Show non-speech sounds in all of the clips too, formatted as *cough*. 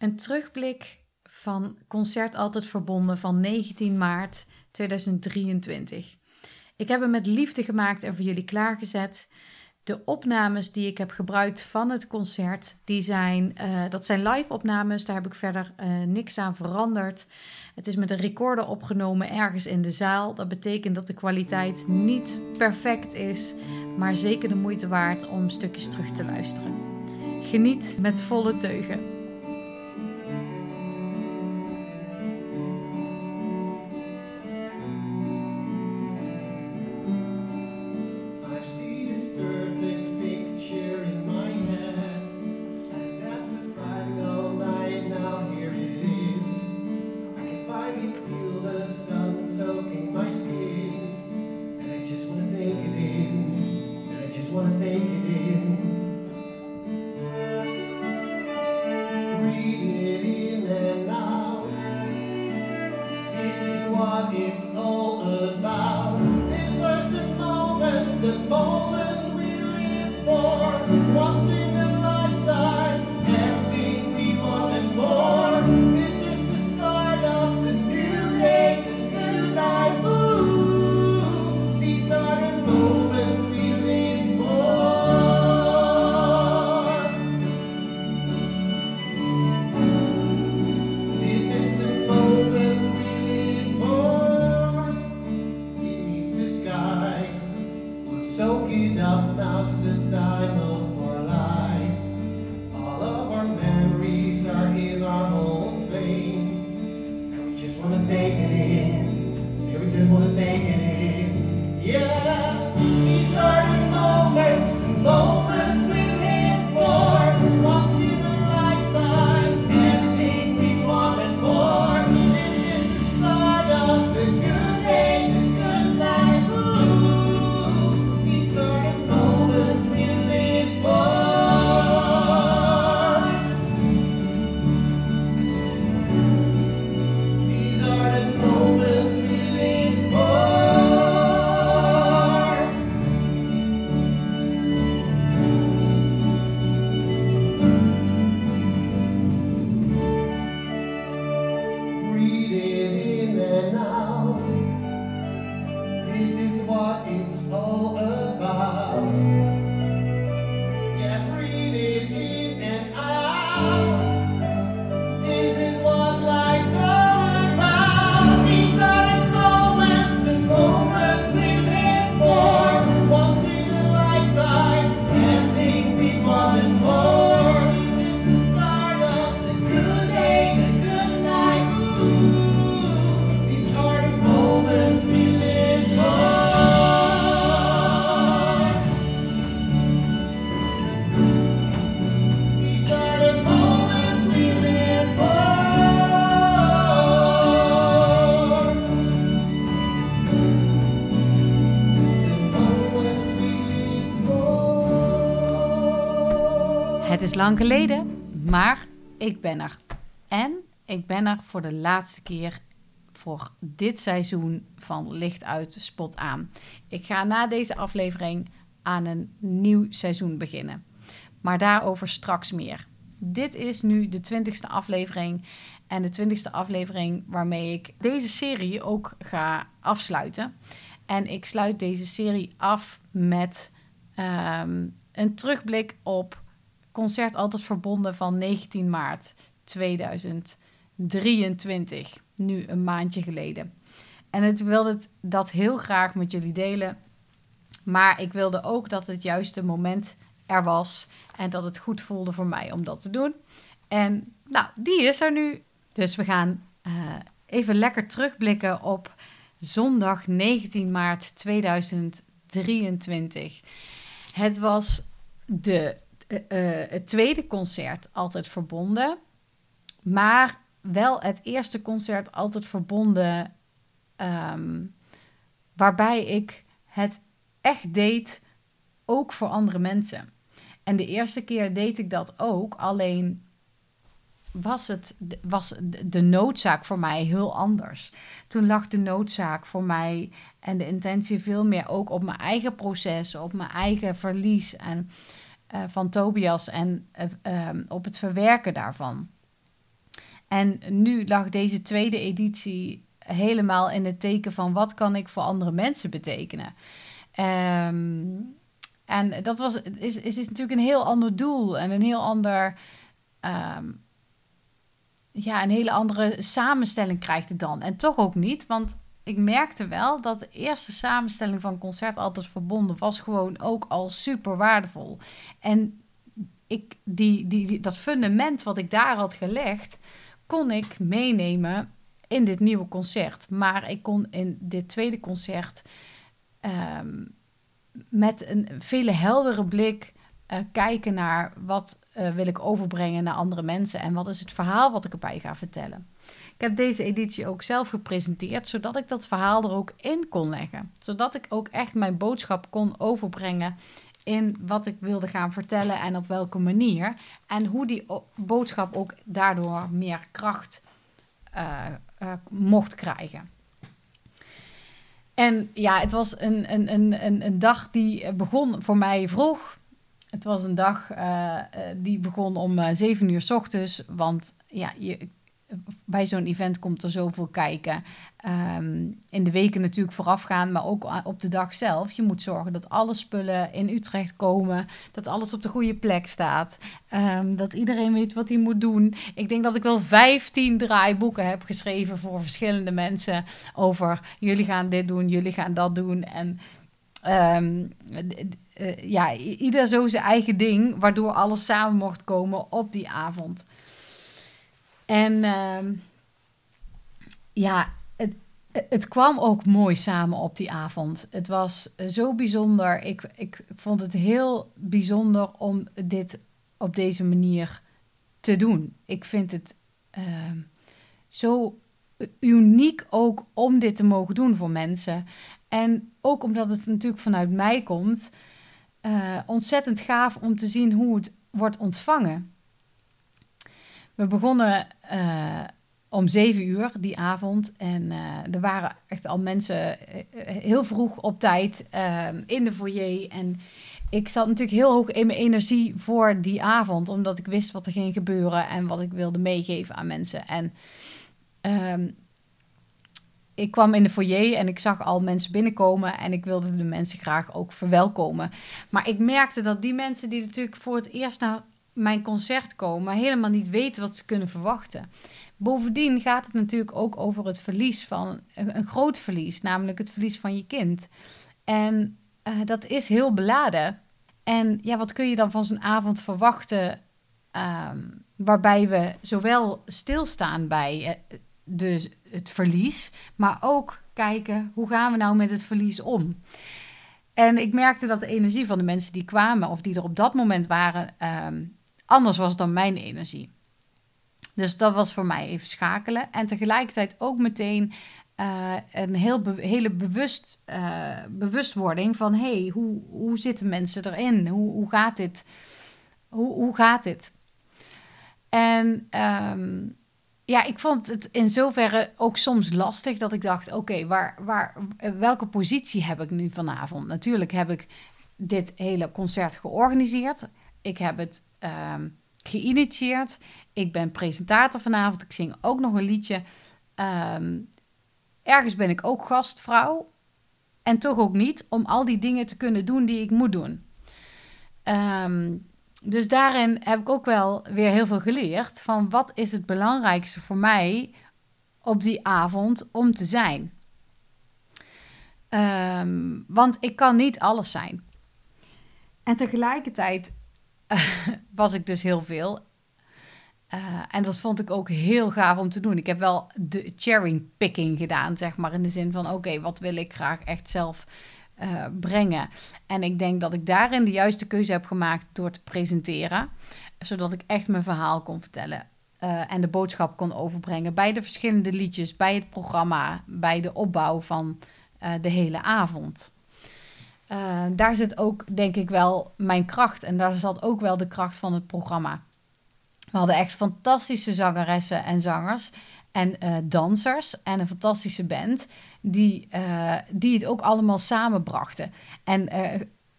Een terugblik van Concert Altijd Verbonden van 19 maart 2023. Ik heb hem met liefde gemaakt en voor jullie klaargezet. De opnames die ik heb gebruikt van het concert, die zijn, uh, dat zijn live opnames. Daar heb ik verder uh, niks aan veranderd. Het is met een recorder opgenomen ergens in de zaal. Dat betekent dat de kwaliteit niet perfect is, maar zeker de moeite waard om stukjes terug te luisteren. Geniet met volle teugen. Lang geleden, maar ik ben er. En ik ben er voor de laatste keer voor dit seizoen van Licht uit, Spot aan. Ik ga na deze aflevering aan een nieuw seizoen beginnen. Maar daarover straks meer. Dit is nu de twintigste aflevering. En de twintigste aflevering waarmee ik deze serie ook ga afsluiten. En ik sluit deze serie af met ehm, een terugblik op concert altijd verbonden van 19 maart 2023. Nu een maandje geleden. En ik wilde dat heel graag met jullie delen. Maar ik wilde ook dat het juiste moment er was. En dat het goed voelde voor mij om dat te doen. En nou, die is er nu. Dus we gaan uh, even lekker terugblikken op zondag 19 maart 2023. Het was de het tweede concert altijd verbonden. Maar wel het eerste concert altijd verbonden. Um, waarbij ik het echt deed, ook voor andere mensen. En de eerste keer deed ik dat ook, alleen was, het, was de noodzaak voor mij heel anders. Toen lag de noodzaak voor mij en de intentie veel meer ook op mijn eigen proces, op mijn eigen verlies. En uh, van Tobias en uh, um, op het verwerken daarvan. En nu lag deze tweede editie helemaal in het teken van wat kan ik voor andere mensen betekenen. Ehm, en dat was, is, is natuurlijk een heel ander doel en een heel ander. Ehm, ja, een hele andere samenstelling krijgt het dan. En toch ook niet, want ik merkte wel dat de eerste samenstelling van concert altijd verbonden was gewoon ook al super waardevol. En ik, die, die, dat fundament wat ik daar had gelegd, kon ik meenemen in dit nieuwe concert. Maar ik kon in dit tweede concert ehm, met een vele heldere blik uh, kijken naar wat uh, wil ik overbrengen naar andere mensen en wat is het verhaal wat ik erbij ga vertellen. Ik heb deze editie ook zelf gepresenteerd, zodat ik dat verhaal er ook in kon leggen. Zodat ik ook echt mijn boodschap kon overbrengen in wat ik wilde gaan vertellen en op welke manier. En hoe die boodschap ook daardoor meer kracht uh, uh, mocht krijgen. En ja, het was een, een, een, een, dag die begon voor mij vroeg. Het was een dag die begon om zeven uur s ochtends. Want ja, je, bij zo'n event komt er zoveel kijken. Um, in de weken natuurlijk voorafgaan, maar ook op de dag zelf. Je moet zorgen dat alle spullen in Utrecht komen. Dat alles op de goede plek staat. Um, dat iedereen weet wat hij moet doen. Ik denk dat ik wel 15 draaiboeken heb geschreven voor verschillende mensen. Over jullie gaan dit doen, jullie gaan dat doen. En um, uh, ja, ieder zo zijn eigen ding, waardoor alles samen mocht komen op die avond. En uh, ja, het, het kwam ook mooi samen op die avond. Het was zo bijzonder. Ik, ik vond het heel bijzonder om dit op deze manier te doen. Ik vind het uh, zo uniek ook om dit te mogen doen voor mensen. En ook omdat het natuurlijk vanuit mij komt, uh, ontzettend gaaf om te zien hoe het wordt ontvangen. We begonnen uh, om zeven uur die avond. En uh, er waren echt al mensen heel vroeg op tijd in de foyer. En ik zat natuurlijk heel hoog in mijn energie voor die avond. Omdat ik wist wat er ging gebeuren en wat ik wilde meegeven aan mensen. En um, ik kwam in de foyer en ik zag al mensen binnenkomen en ik wilde de mensen graag ook verwelkomen. Maar ik merkte dat die mensen die natuurlijk voor het eerst naar mijn concert komen, helemaal niet weten wat ze kunnen verwachten. Bovendien gaat het natuurlijk ook over het verlies van een, groot verlies, namelijk het verlies van je kind. En uh, dat is heel beladen. En ja, wat kun je dan van zo'n avond verwachten? Um, waarbij we zowel stilstaan bij uh, de het verlies, maar ook kijken hoe gaan we nou met het verlies om. En ik merkte dat de energie van de mensen die kwamen of die er op dat moment waren, um, anders was dan mijn energie. Dus dat was voor mij even schakelen. En tegelijkertijd ook meteen uh, een heel hele bewust, uh, bewustwording van: hey, hoe, hoe zitten mensen erin? Hoe, hoe gaat dit? Hoe, hoe gaat dit? En um, ja, ik vond het in zoverre ook soms lastig dat ik dacht: oké, waar, waar, welke positie heb ik nu vanavond? Natuurlijk heb ik dit hele concert georganiseerd. Ik heb het um, geïnitieerd. Ik ben presentator vanavond. Ik zing ook nog een liedje. Um, ergens ben ik ook gastvrouw. En toch ook niet om al die dingen te kunnen doen die ik moet doen. Um, dus daarin heb ik ook wel weer heel veel geleerd van wat is het belangrijkste voor mij op die avond om te zijn. Want ik kan niet alles zijn. En tegelijkertijd *laughs* was ik dus heel veel. Uh, en dat vond ik ook heel gaaf om te doen. Ik heb wel de cherry picking gedaan, zeg maar. In de zin van: oké, wat wil ik graag echt zelf uh, brengen. En ik denk dat ik daarin de juiste keuze heb gemaakt door te presenteren, zodat ik echt mijn verhaal kon vertellen. Uh, en de boodschap kon overbrengen bij de verschillende liedjes, bij het programma, bij de opbouw van de hele avond. Daar zit ook, denk ik, wel mijn kracht. En daar zat ook wel de kracht van het programma. We hadden echt fantastische zangeressen en zangers en dansers en een fantastische band die, uh, die het ook allemaal samenbrachten. En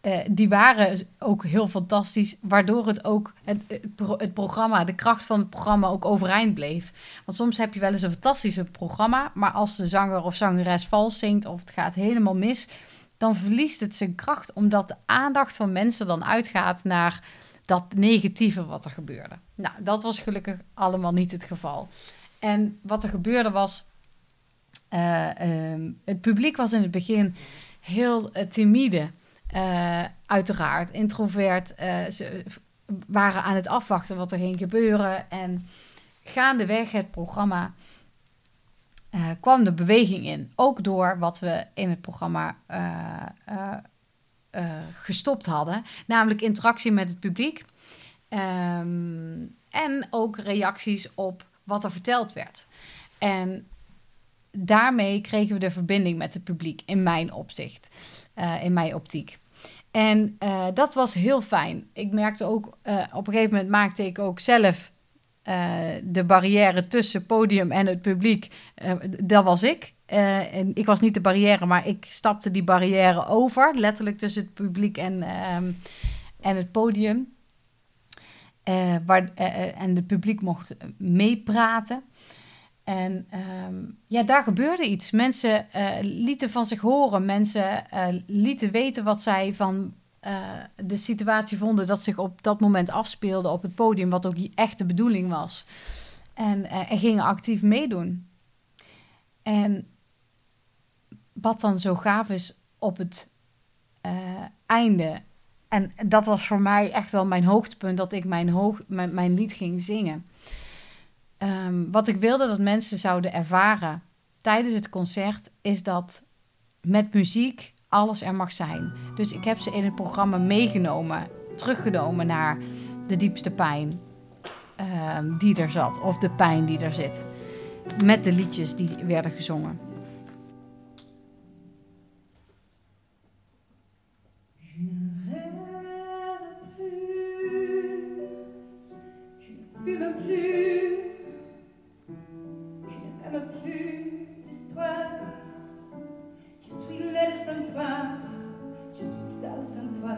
eh, die waren ook heel fantastisch, waardoor het ook het, het, programma, de kracht van het programma ook overeind bleef. Want soms heb je wel eens een fantastische programma, maar als de zanger of zangeres vals zingt of het gaat helemaal mis, dan verliest het zijn kracht, omdat de aandacht van mensen dan uitgaat naar dat negatieve wat er gebeurde. Nou, dat was gelukkig allemaal niet het geval. En wat er gebeurde was, uh, het publiek was in het begin heel uh, timide. Uh, uiteraard, introvert. ze waren aan het afwachten wat er ging gebeuren. En gaandeweg het programma kwam de beweging in. Ook door wat we in het programma gestopt hadden. Namelijk interactie met het publiek. Um, en ook reacties op wat er verteld werd. En daarmee kregen we de verbinding met het publiek, in mijn opzicht, in mijn optiek. En dat was heel fijn. Ik merkte ook, op een gegeven moment maakte ik ook zelf de barrière tussen podium en het publiek. dat was ik. en ik was niet de barrière, maar ik stapte die barrière over, letterlijk tussen het publiek en, ehm, en het podium. Waar, en het publiek mocht meepraten. En um, ja, daar gebeurde iets. Mensen lieten van zich horen. Mensen lieten weten wat zij van de situatie vonden dat zich op dat moment afspeelde op het podium, wat ook echt de bedoeling was. En, en gingen actief meedoen. En wat dan zo gaaf is op het einde en dat was voor mij echt wel mijn hoogtepunt, dat ik mijn, hoog, mijn, lied ging zingen. Um, wat ik wilde dat mensen zouden ervaren tijdens het concert, is dat met muziek alles er mag zijn. Dus ik heb ze in het programma meegenomen, teruggenomen naar de diepste pijn um, die er zat, of de pijn die er zit. Met de liedjes die werden gezongen. belle sans toi, je suis sale sans toi.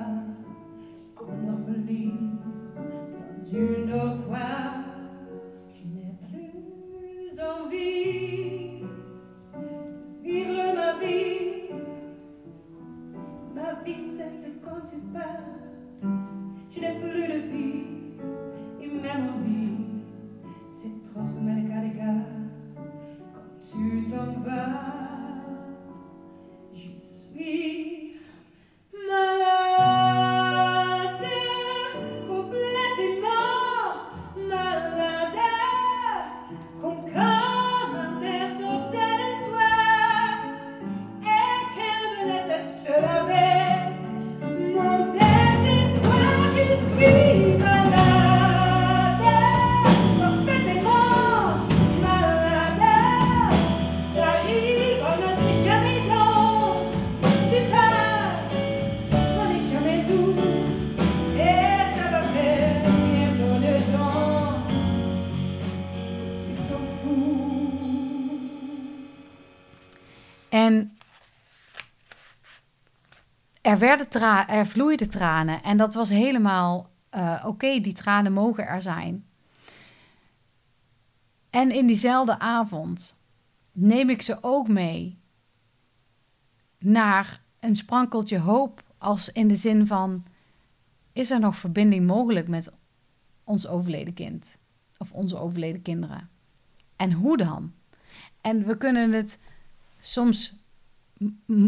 Er, werden er vloeiden tranen en dat was helemaal uh, oké, die tranen mogen er zijn. En in diezelfde avond neem ik ze ook mee naar een sprankeltje hoop, als in de zin van: is er nog verbinding mogelijk met ons overleden kind of onze overleden kinderen? En hoe dan? En we kunnen het soms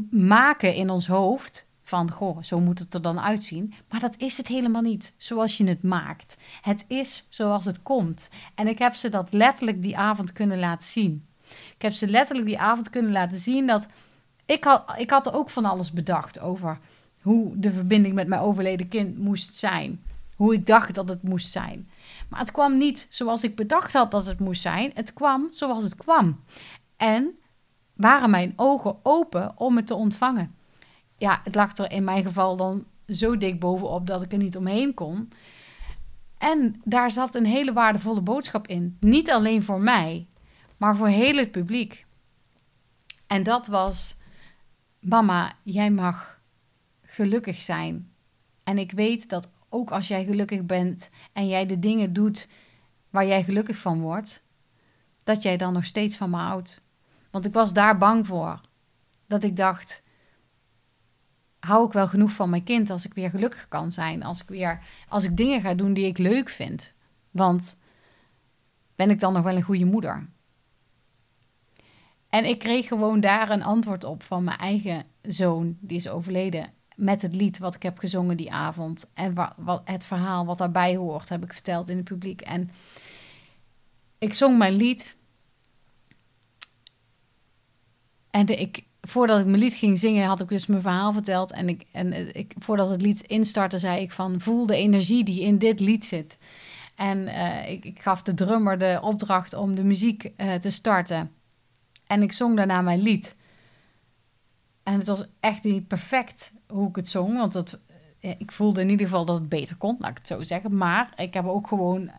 maken in ons hoofd van, goh, zo moet het er dan uitzien. Maar dat is het helemaal niet, zoals je het maakt. Het is zoals het komt. En ik heb ze dat letterlijk die avond kunnen laten zien. Ik heb ze letterlijk die avond kunnen laten zien dat... Ik had, ik had er ook van alles bedacht over hoe de verbinding met mijn overleden kind moest zijn. Hoe ik dacht dat het moest zijn. Maar het kwam niet zoals ik bedacht had dat het moest zijn. Het kwam zoals het kwam. En waren mijn ogen open om het te ontvangen ja, het lag er in mijn geval dan zo dik bovenop dat ik er niet omheen kon. En daar zat een hele waardevolle boodschap in. Niet alleen voor mij, maar voor heel het publiek. En dat was: Mama, jij mag gelukkig zijn. En ik weet dat ook als jij gelukkig bent en jij de dingen doet waar jij gelukkig van wordt, dat jij dan nog steeds van me houdt. Want ik was daar bang voor. Dat ik dacht, hou ik wel genoeg van mijn kind als ik weer gelukkig kan zijn, als ik weer als ik dingen ga doen die ik leuk vind. Want ben ik dan nog wel een goede moeder? En ik kreeg gewoon daar een antwoord op van mijn eigen zoon, die is overleden, met het lied wat ik heb gezongen die avond. En wat, het verhaal wat daarbij hoort, heb ik verteld in het publiek. En ik zong mijn lied. En ik, voordat ik mijn lied ging zingen, had ik dus mijn verhaal verteld. En, ik, en ik, voordat het lied instartte, zei ik van... voel de energie die in dit lied zit. En uh, ik, ik, gaf de drummer de opdracht om de muziek uh, te starten. En ik zong daarna mijn lied. En het was echt niet perfect hoe ik het zong. Want eh, ik voelde in ieder geval dat het beter kon, laat ik het zo zeggen. Maar ik heb ook gewoon.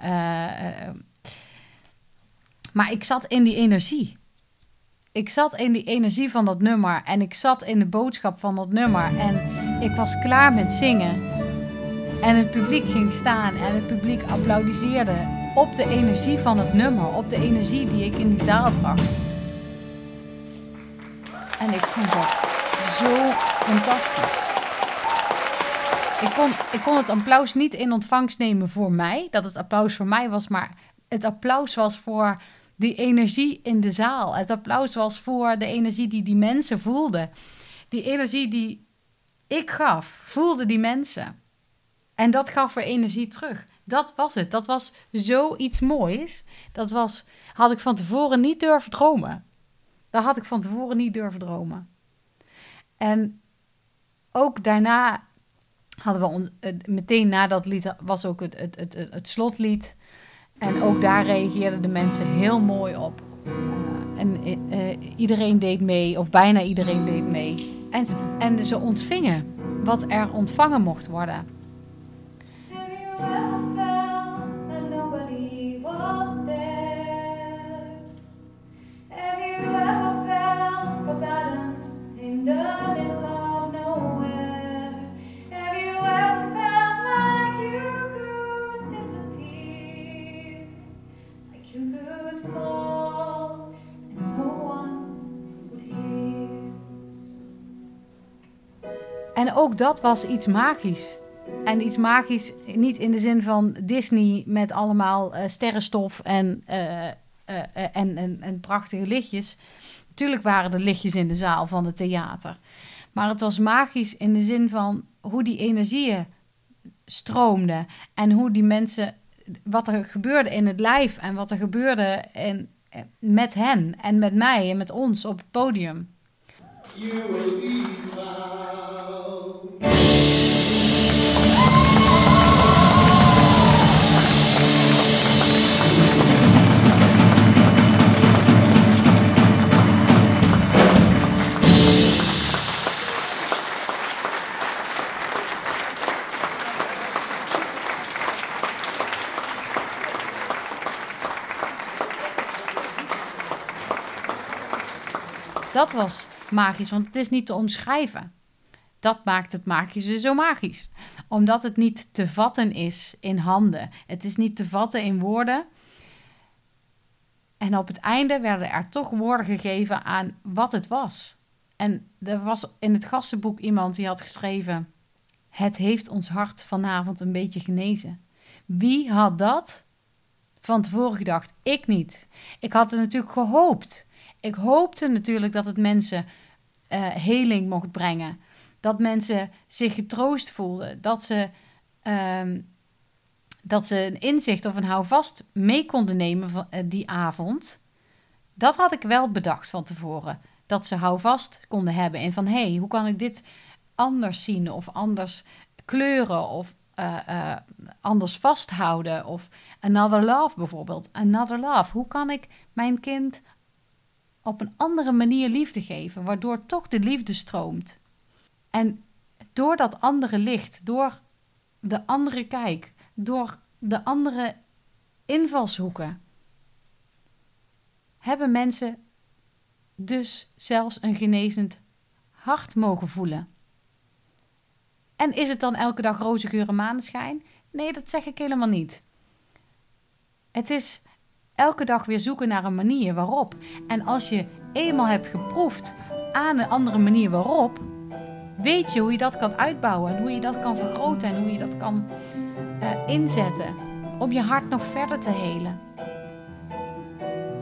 Maar ik zat in die energie. Ik zat in die energie van dat nummer. En ik zat in de boodschap van dat nummer. En ik was klaar met zingen. En het publiek ging staan en het publiek applaudisseerde op de energie van het nummer, op de energie die ik in die zaal bracht. En ik vond dat zo fantastisch. Ik kon, ik kon het applaus niet in ontvangst nemen voor mij, dat het applaus voor mij was, maar het applaus was voor die energie in de zaal. Het applaus was voor de energie die die mensen voelden. Die energie die ik gaf, voelden die mensen. En dat gaf weer energie terug. Dat was het. Dat was zoiets moois. Dat was, had ik van tevoren niet durven dromen. Dat had ik van tevoren niet durven dromen. En ook daarna hadden we meteen na dat lied was ook het, het, het, het, slotlied. En ook daar reageerden de mensen heel mooi op. Uh, en uh, iedereen deed mee, of bijna iedereen deed mee. En, en ze ontvingen wat er ontvangen mocht worden. En ook dat was iets magisch. En iets magisch, niet in de zin van Disney met allemaal uh, sterrenstof en, uh, uh, en, en, en prachtige lichtjes. Natuurlijk waren er lichtjes in de zaal van het theater. Maar het was magisch in de zin van hoe die energieën stroomden. En hoe die mensen, wat er gebeurde in het lijf en wat er gebeurde in, met hen en met mij en met ons op het podium. Will Dat was magisch, want het is niet te omschrijven. Dat maakt het magische zo magisch. Omdat het niet te vatten is in handen. Het is niet te vatten in woorden. En op het einde werden er toch woorden gegeven aan wat het was. En er was in het gastenboek iemand die had geschreven: Het heeft ons hart vanavond een beetje genezen. Wie had dat van tevoren gedacht? Ik niet. Ik had het natuurlijk gehoopt ik hoopte natuurlijk dat het mensen uh, heling mocht brengen. Dat mensen zich getroost voelden. Dat ze, uh, dat ze een inzicht of een houvast mee konden nemen van, uh, die avond. Dat had ik wel bedacht van tevoren. Dat ze houvast konden hebben. En van, hé, hey, hoe kan ik dit anders zien? Of anders kleuren? Of uh, anders vasthouden? Of another love bijvoorbeeld. Another love. Hoe kan ik mijn kind op een andere manier liefde geven, waardoor toch de liefde stroomt. En door dat andere licht, door de andere kijk, door de andere invalshoeken, hebben mensen dus zelfs een genezend hart mogen voelen. En is het dan elke dag roze geur en maneschijn? Nee, dat zeg ik helemaal niet. Het is elke dag weer zoeken naar een manier waarop. En als je eenmaal hebt geproefd aan een andere manier waarop, weet je hoe je dat kan uitbouwen en hoe je dat kan vergroten en hoe je dat kan uh, inzetten om je hart nog verder te helen.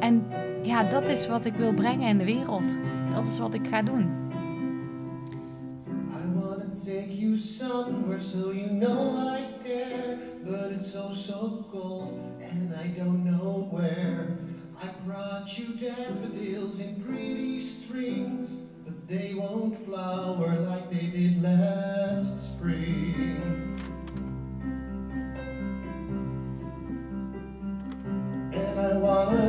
En ja, dat is wat ik wil brengen in de wereld. Dat is wat ik ga doen. Take you somewhere so you know I care, but it's so so cold and I don't know where. I brought you daffodils in pretty strings, they won't flower like they did last spring. And I wanna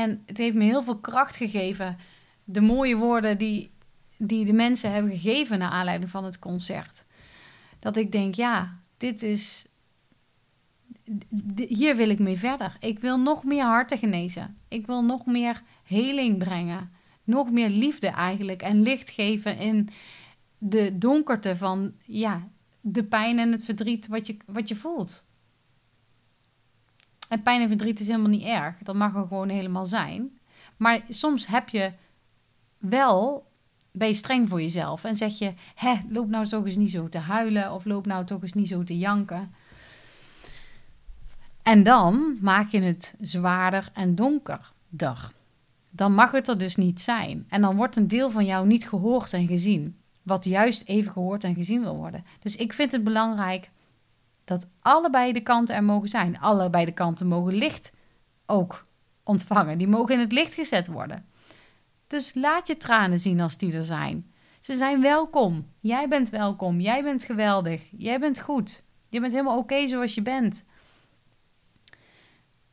En het heeft me heel veel kracht gegeven. De mooie woorden die, die de mensen hebben gegeven naar aanleiding van het concert. Dat ik denk, ja, dit is. Hier wil ik mee verder. Ik wil nog meer harten genezen. Ik wil nog meer heling brengen. Nog meer liefde eigenlijk. En licht geven in de donkerte van ja, de pijn en het verdriet wat je, wat je voelt. En pijn en verdriet is helemaal niet erg. Dat mag er gewoon helemaal zijn. Maar soms heb je wel, ben je streng voor jezelf en zeg je: hè, loop nou toch eens niet zo te huilen of loop nou toch eens niet zo te janken. En dan maak je het zwaarder en donkerder. Dan mag het er dus niet zijn. En dan wordt een deel van jou niet gehoord en gezien. Wat juist even gehoord en gezien wil worden. Dus ik vind het belangrijk dat allebei de kanten er mogen zijn. Allebei de kanten mogen licht ook ontvangen. Die mogen in het licht gezet worden. Dus laat je tranen zien als die er zijn. Ze zijn welkom. Jij bent welkom. Jij bent geweldig. Jij bent goed. Je bent helemaal oké zoals je bent.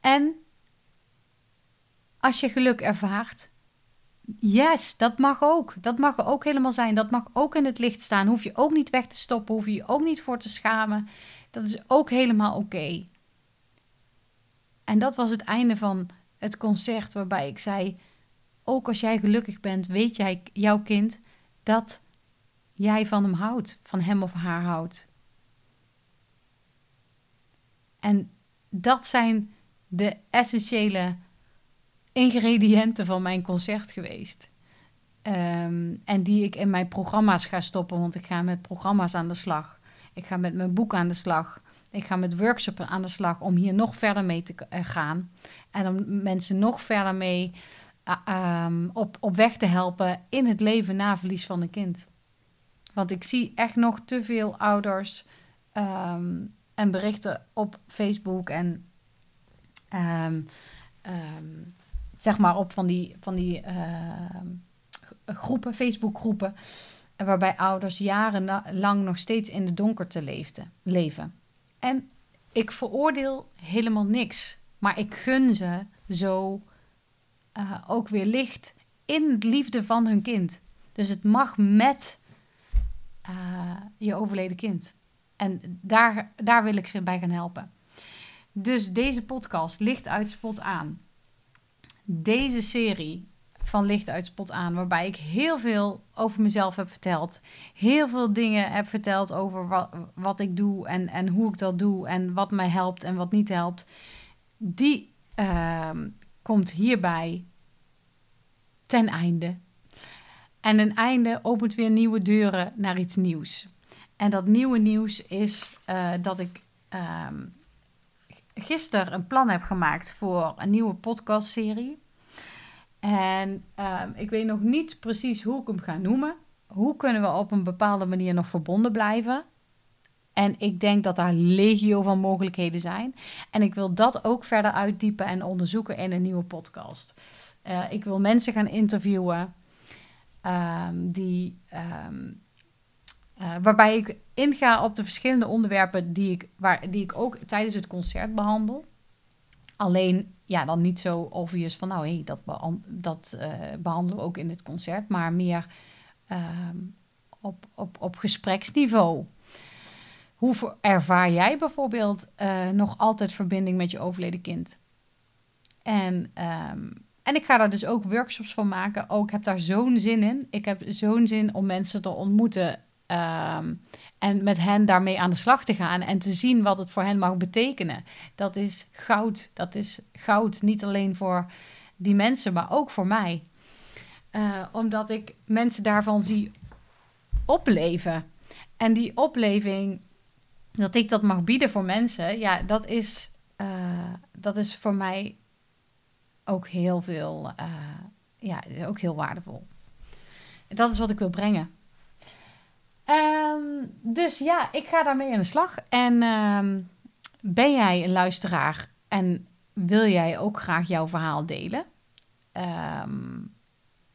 En als je geluk ervaart, yes, dat mag ook. Dat mag er ook helemaal zijn. Dat mag ook in het licht staan. Hoef je ook niet weg te stoppen. Hoef je je ook niet voor te schamen. Dat is ook helemaal oké. En dat was het einde van het concert waarbij ik zei: ook als jij gelukkig bent, weet jij, jouw kind, dat jij van hem houdt, van hem of haar houdt. En dat zijn de essentiële ingrediënten van mijn concert geweest. Ehm, en die ik in mijn programma's ga stoppen, want ik ga met programma's aan de slag. Ik ga met mijn boek aan de slag. Ik ga met workshops aan de slag om hier nog verder mee te eh, gaan. En om mensen nog verder mee uh, op, op weg te helpen in het leven na verlies van een kind. Want ik zie echt nog te veel ouders ehm, en berichten op Facebook en um, zeg maar op van die, van die groepen, Facebookgroepen waarbij ouders jarenlang nog steeds in de donkerte leefden, leven. En ik veroordeel helemaal niks, maar ik gun ze zo uh, ook weer licht in het liefde van hun kind. Dus het mag met uh, je overleden kind. En daar, daar wil ik ze bij gaan helpen. Dus deze podcast, Licht uit Spot aan. Deze serie van Licht uit Spot aan, waarbij ik heel veel over mezelf heb verteld. Heel veel dingen heb verteld over wat, wat ik doe en, en hoe ik dat doe en wat mij helpt en wat niet helpt. Die uh, komt hierbij ten einde. En een einde opent weer nieuwe deuren naar iets nieuws. En dat nieuwe nieuws is uh, dat ik uh, gisteren een plan heb gemaakt voor een nieuwe podcastserie. En uh, ik weet nog niet precies hoe ik hem ga noemen. Hoe kunnen we op een bepaalde manier nog verbonden blijven? En ik denk dat daar legio van mogelijkheden zijn. En ik wil dat ook verder uitdiepen en onderzoeken in een nieuwe podcast. Uh, ik wil mensen gaan interviewen um, die, um, uh, waarbij ik inga op de verschillende onderwerpen die ik, waar, die ik ook tijdens het concert behandel. Alleen, ja, dan niet zo obvious van, nou hé, hey, dat, dat uh, behandelen we ook in het concert, maar meer um, op, op, op gespreksniveau. Hoe ervaar jij bijvoorbeeld uh, nog altijd verbinding met je overleden kind? En, um, en ik ga daar dus ook workshops van maken. Ook heb daar zo'n zin in. Ik heb zo'n zin om mensen te ontmoeten Um, en met hen daarmee aan de slag te gaan en te zien wat het voor hen mag betekenen. Dat is goud. Dat is goud. Niet alleen voor die mensen, maar ook voor mij. Uh, omdat ik mensen daarvan zie opleven. En die opleving, dat ik dat mag bieden voor mensen, ja, dat is, uh, dat is voor mij ook heel veel, uh, ja, ook heel waardevol. Dat is wat ik wil brengen. Um, dus ja, ik ga daarmee aan de slag. En um, ben jij een luisteraar en wil jij ook graag jouw verhaal delen? Um,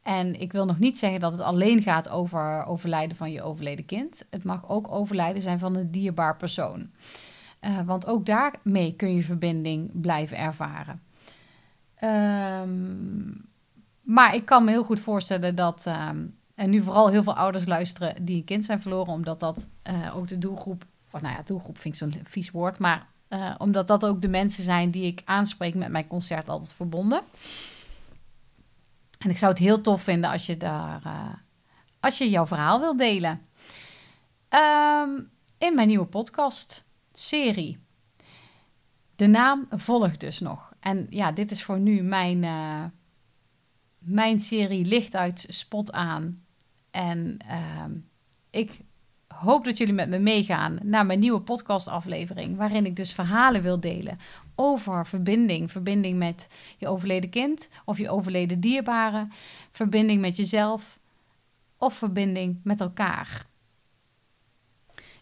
en ik wil nog niet zeggen dat het alleen gaat over overlijden van je overleden kind. Het mag ook overlijden zijn van een dierbaar persoon. Uh, want ook daarmee kun je verbinding blijven ervaren. Maar ik kan me heel goed voorstellen dat, ehm, en nu vooral heel veel ouders luisteren die een kind zijn verloren, omdat dat uh, ook de doelgroep, nou ja, doelgroep vind ik zo'n vies woord, maar uh, omdat dat ook de mensen zijn die ik aanspreek met mijn concert altijd verbonden. En ik zou het heel tof vinden als je daar, uh, als je jouw verhaal wilt delen. Um, in mijn nieuwe podcast serie. De naam volgt dus nog. En ja, dit is voor nu mijn, mijn serie licht uit spot aan. En uh, ik hoop dat jullie met me meegaan naar mijn nieuwe podcastaflevering. Waarin ik dus verhalen wil delen over verbinding. Verbinding met je overleden kind of je overleden dierbare. Verbinding met jezelf of verbinding met elkaar.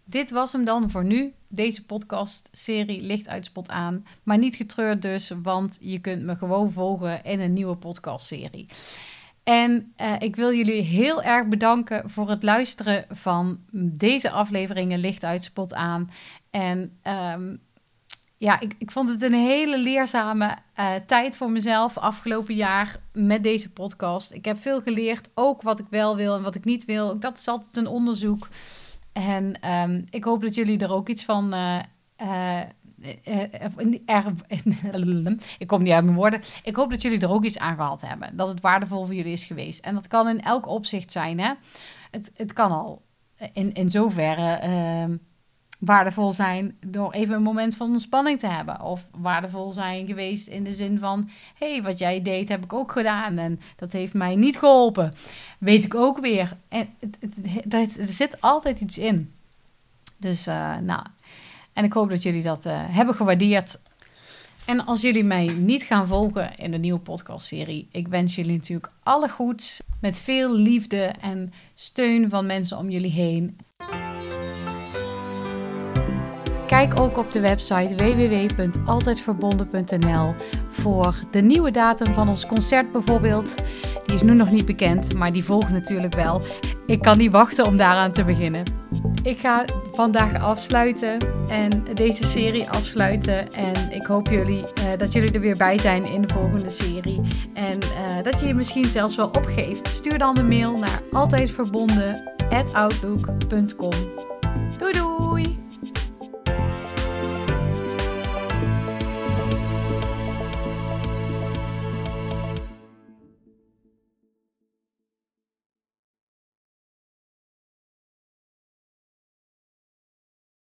Dit was hem dan voor nu. Deze podcast-serie ligt uit spot aan. Maar niet getreurd dus, want je kunt me gewoon volgen in een nieuwe podcast-serie. En uh, ik wil jullie heel erg bedanken voor het luisteren van deze afleveringen Licht uit Spot aan. En um, ja, ik, ik vond het een hele leerzame uh, tijd voor mezelf afgelopen jaar met deze podcast. Ik heb veel geleerd, ook wat ik wel wil en wat ik niet wil. Dat is altijd een onderzoek. En um, ik hoop dat jullie er ook iets van. Uh, er, *laughs* ik kom niet uit mijn woorden. Ik hoop dat jullie er ook iets aan gehad hebben. Dat het waardevol voor jullie is geweest. En dat kan in elk opzicht zijn. Hè? Het, het kan al in, in zoverre uh, waardevol zijn door even een moment van ontspanning te hebben. Of waardevol zijn geweest in de zin van: hé, hey, wat jij deed heb ik ook gedaan en dat heeft mij niet geholpen. Weet ik ook weer. En het, er zit altijd iets in. Dus, uh, nou, en ik hoop dat jullie dat uh, hebben gewaardeerd. En als jullie mij niet gaan volgen in de nieuwe podcastserie, ik wens jullie natuurlijk alle goeds met veel liefde en steun van mensen om jullie heen. Kijk ook op de website www.altijdverbonden.nl voor de nieuwe datum van ons concert bijvoorbeeld. Die is nu nog niet bekend, maar die volgt natuurlijk wel. Ik kan niet wachten om daaraan te beginnen. Ik ga vandaag afsluiten en deze serie afsluiten. En ik hoop jullie, uh, dat jullie er weer bij zijn in de volgende serie. En uh, dat je je misschien zelfs wel opgeeft. Stuur dan een mail naar altijdverbonden.outlook.com. Doei doei!